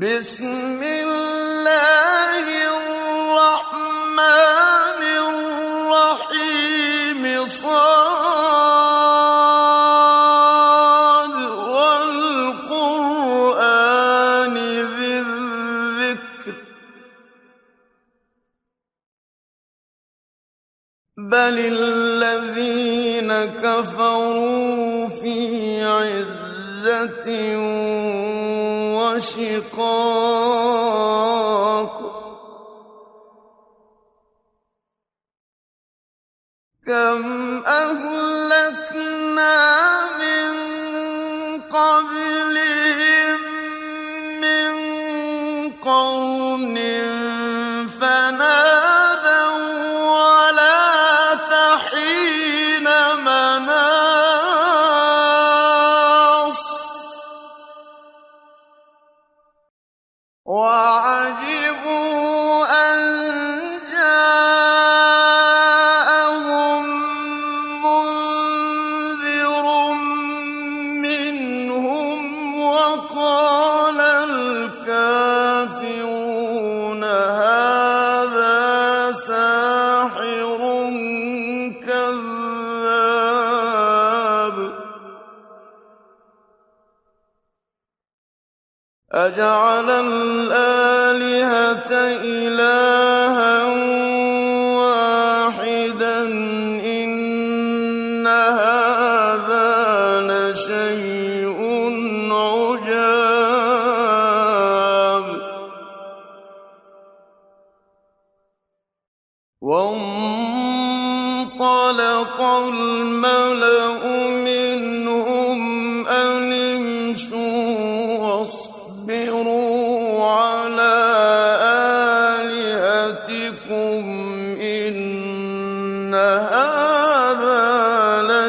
بسم الله وشقاق وعجبوا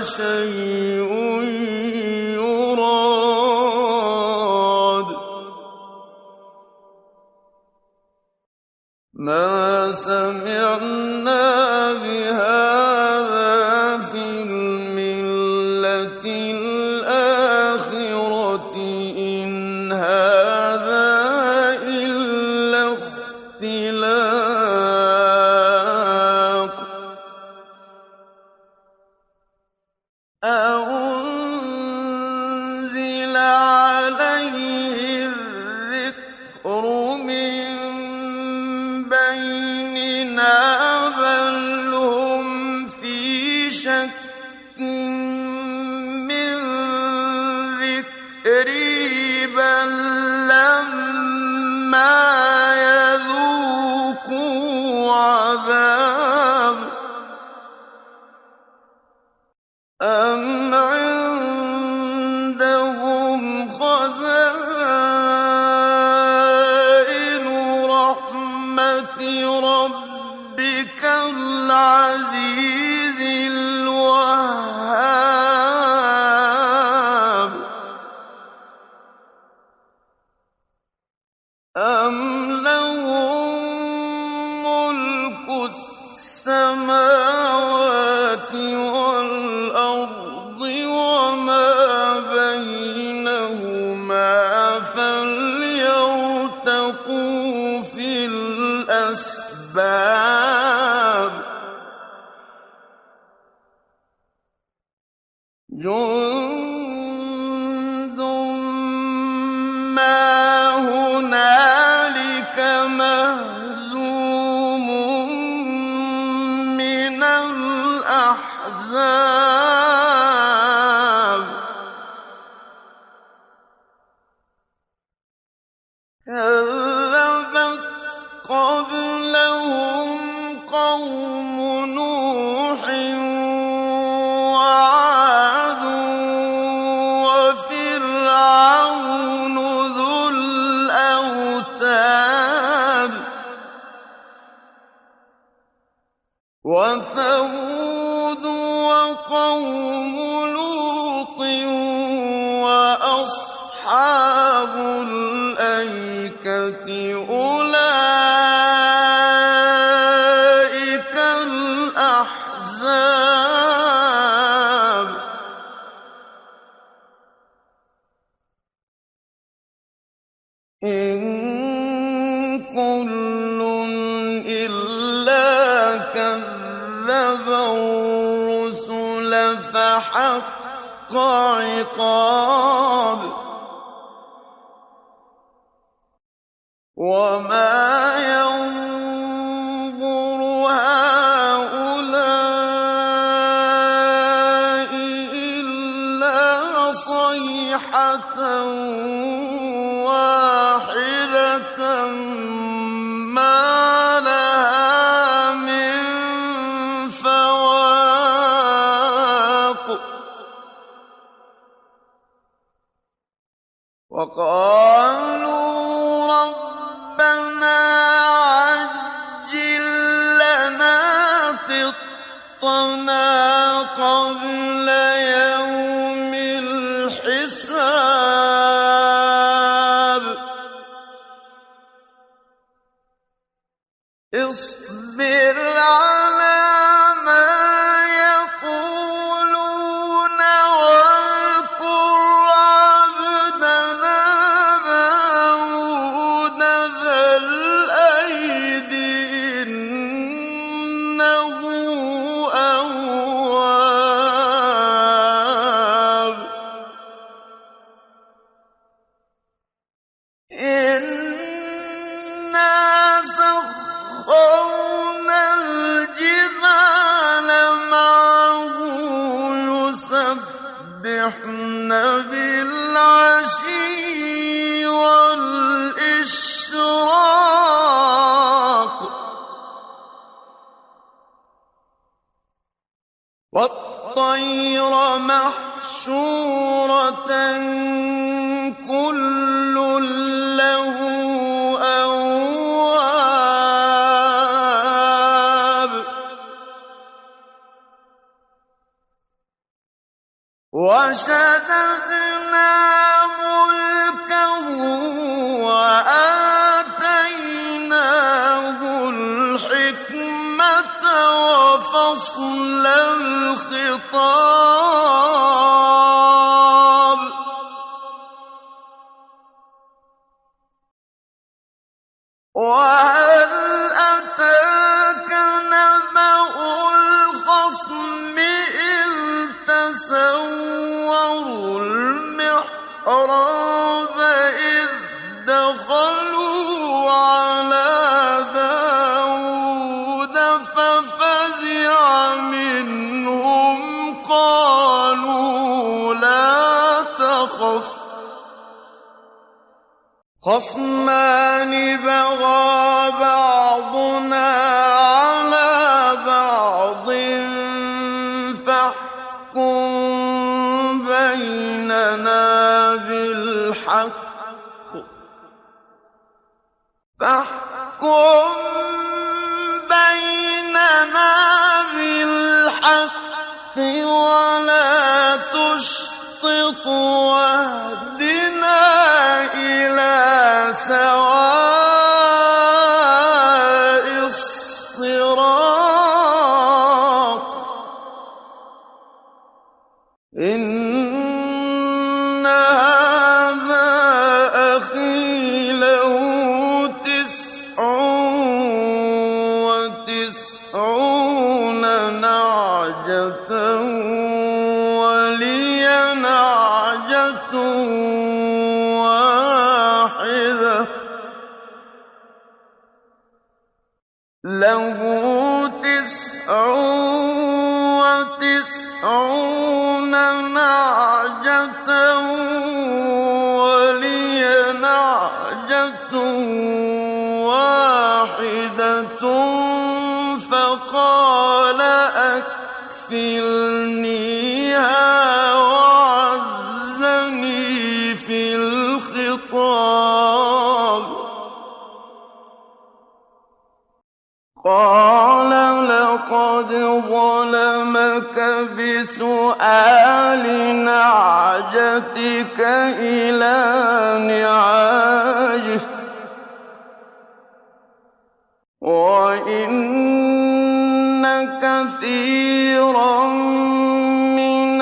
لشيء الأحزاب. الرسل فحق عقاب. وما وشددنا خصمان بغى بعضنا على بعض فاحكم بيننا بالحق. فاحكم بيننا بالحق ولا تشطط يأتونك بسؤال نعجتك إلى نعاجه. وإن كثيرا من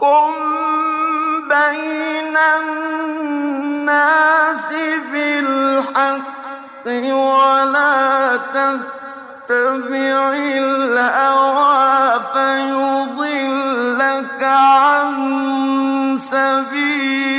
فاحكم بين الناس بالحق ولا تتبع الهوى فيضلك عن سبيل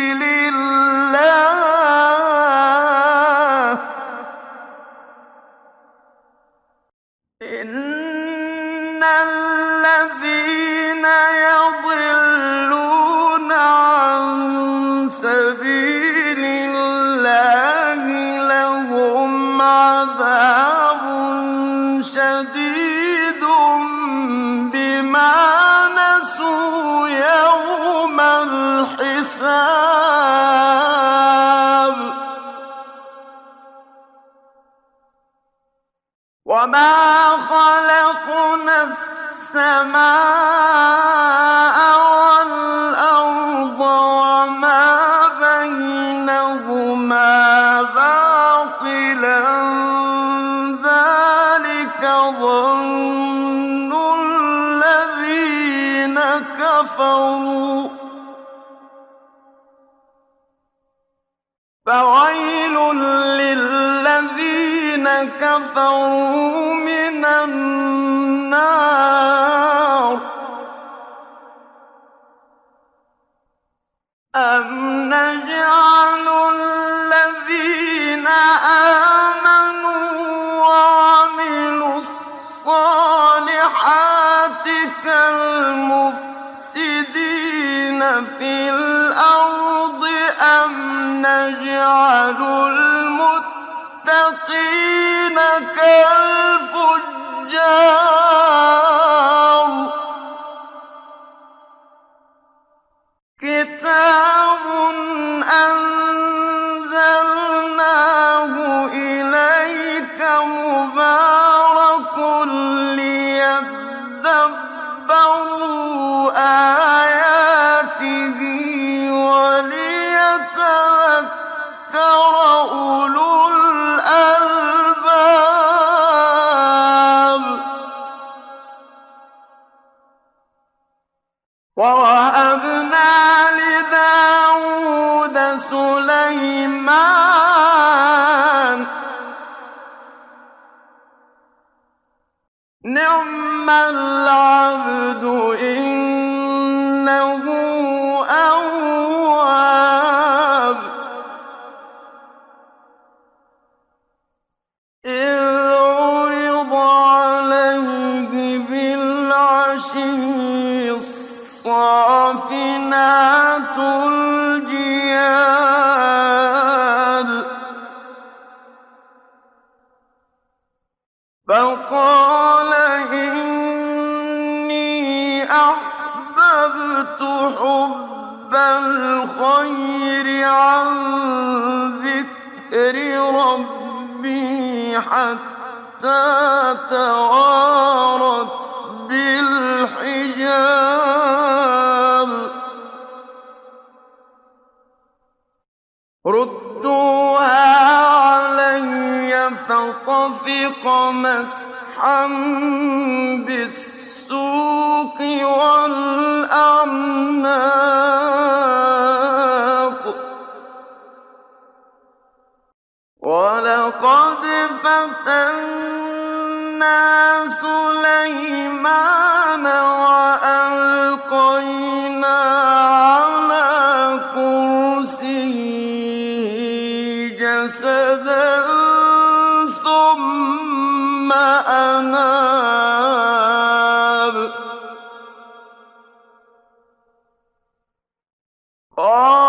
يظن الذين كفروا. فويل للذين كفروا من النار. أم نجعل الله أحببت حب الخير عن ذكر ربي حتى توارت بالحجاب. ردوها علي فطفق مسحا والأعناق وَلَقَدْ فَتَنَّا سُلَيْمَانَ Oh!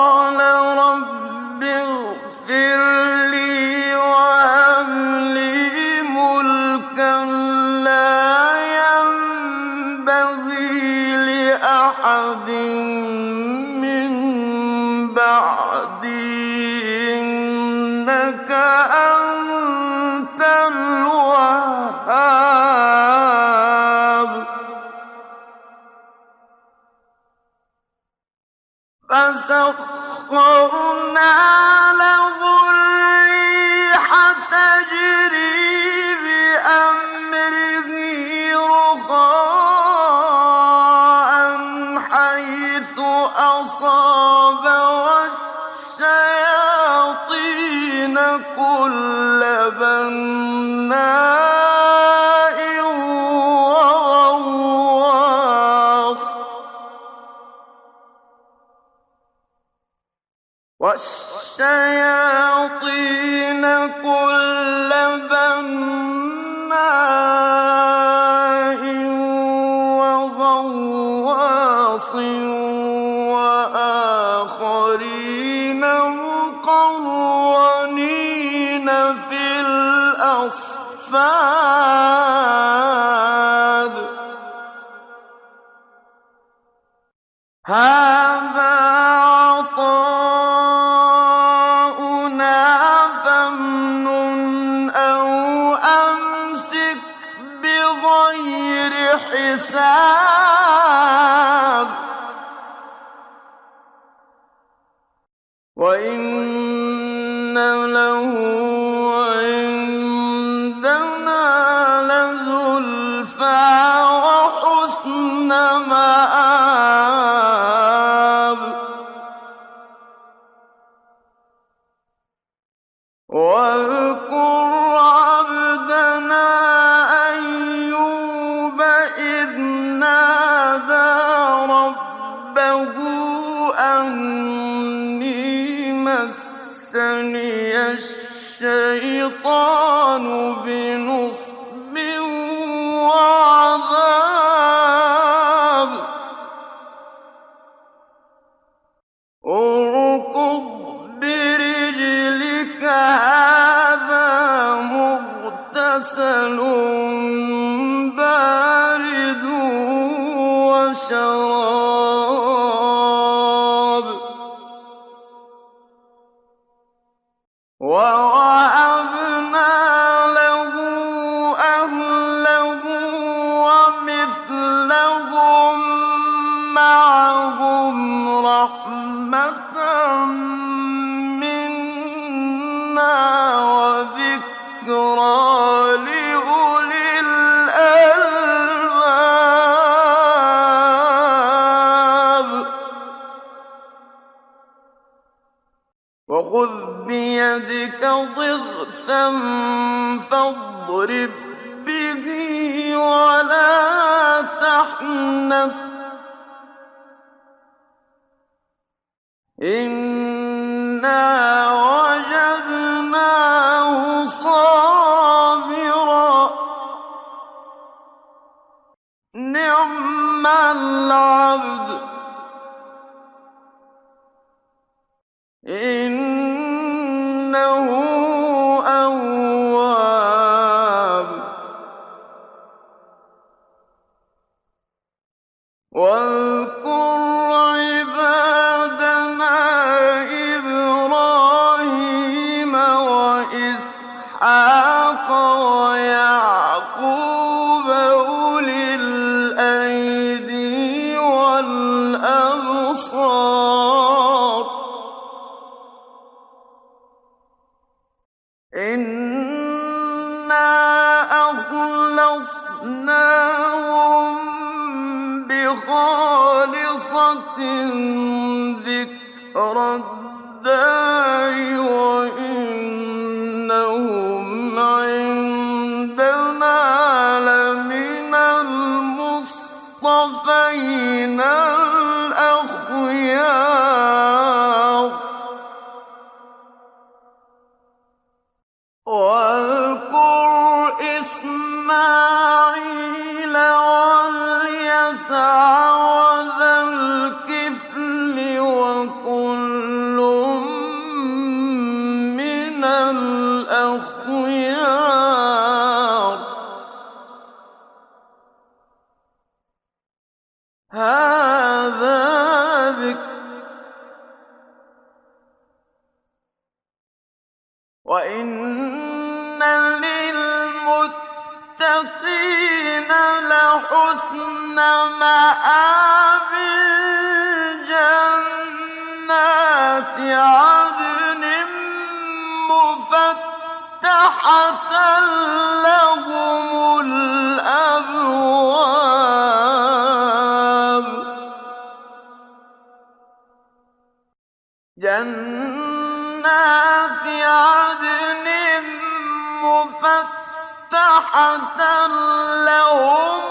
والشياطين كل بنا ضغثا فاضرب به ولا تحنث مآب الدكتور عدن مفتحة لهم الأبواب. جنات عدن مفتحة لهم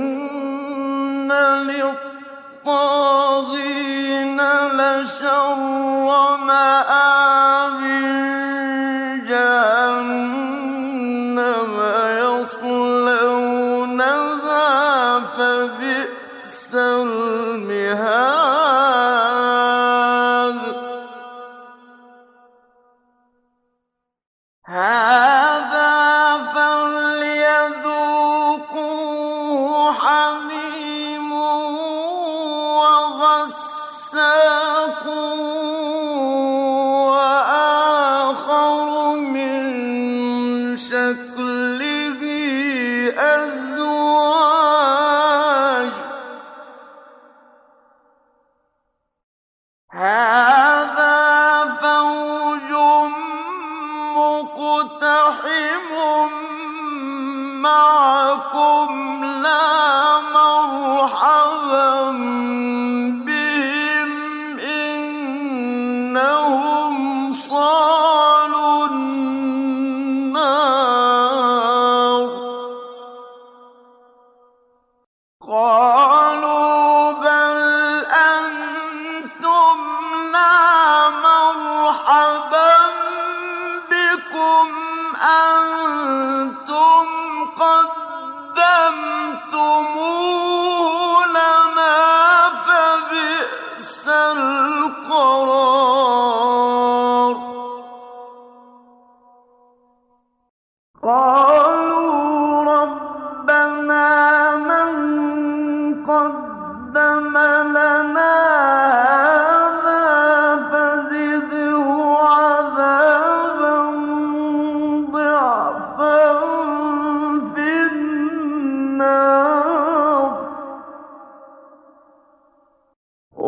إِنَّ لِلطَّاغِينَ لَشَرَّ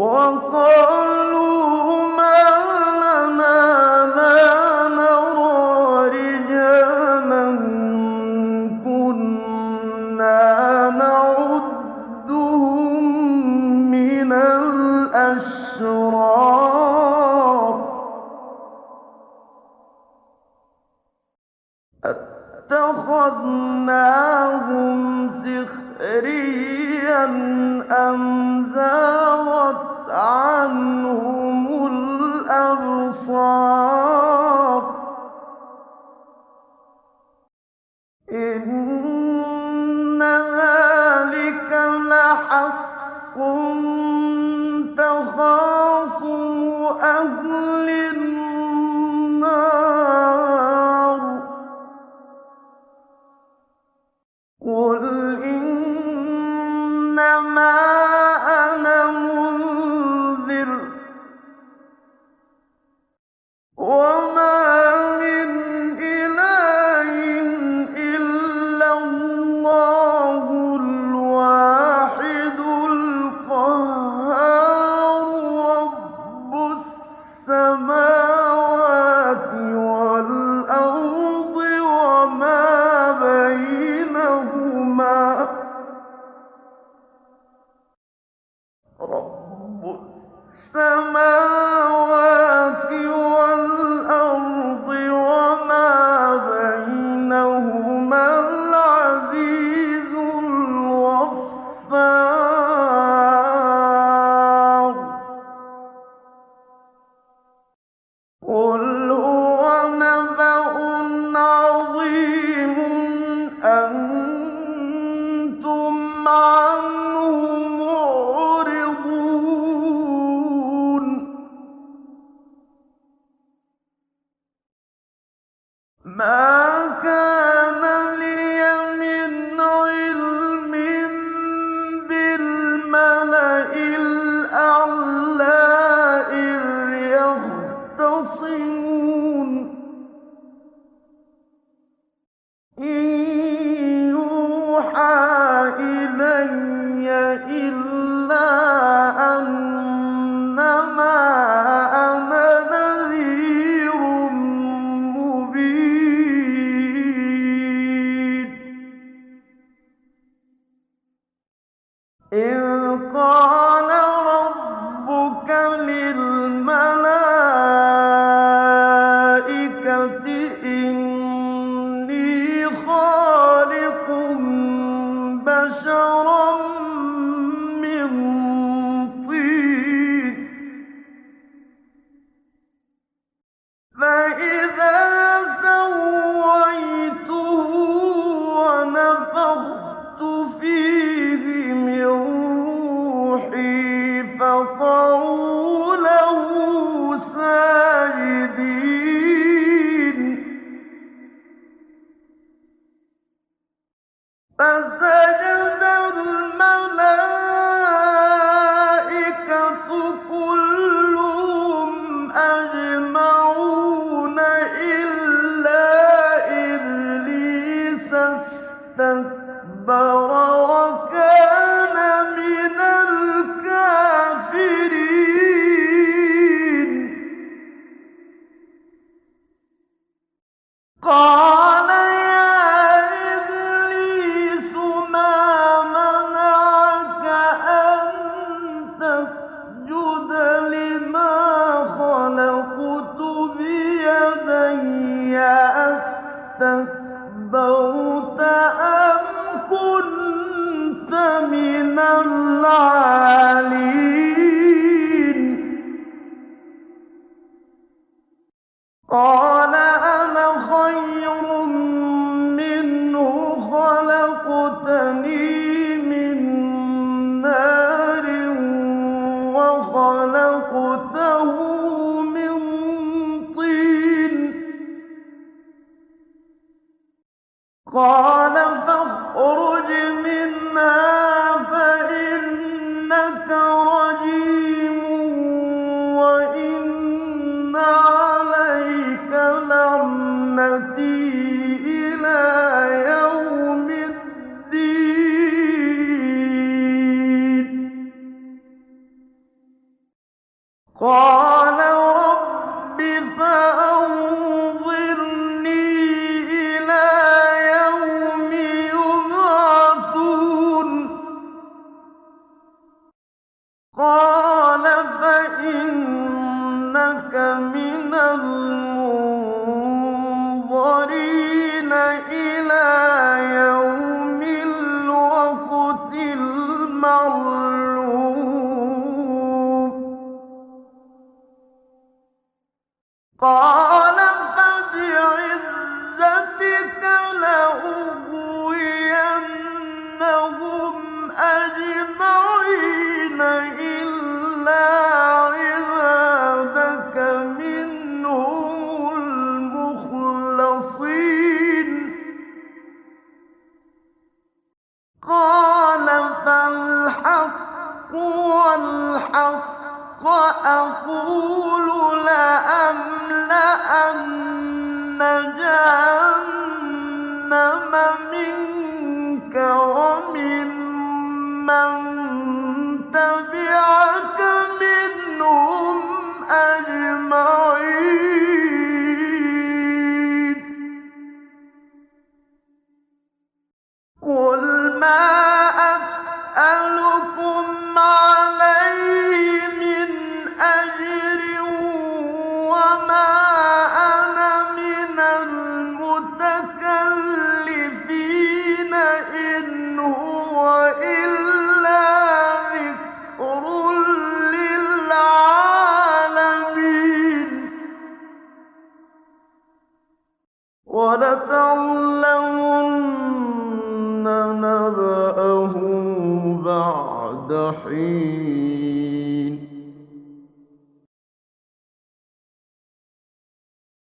وقال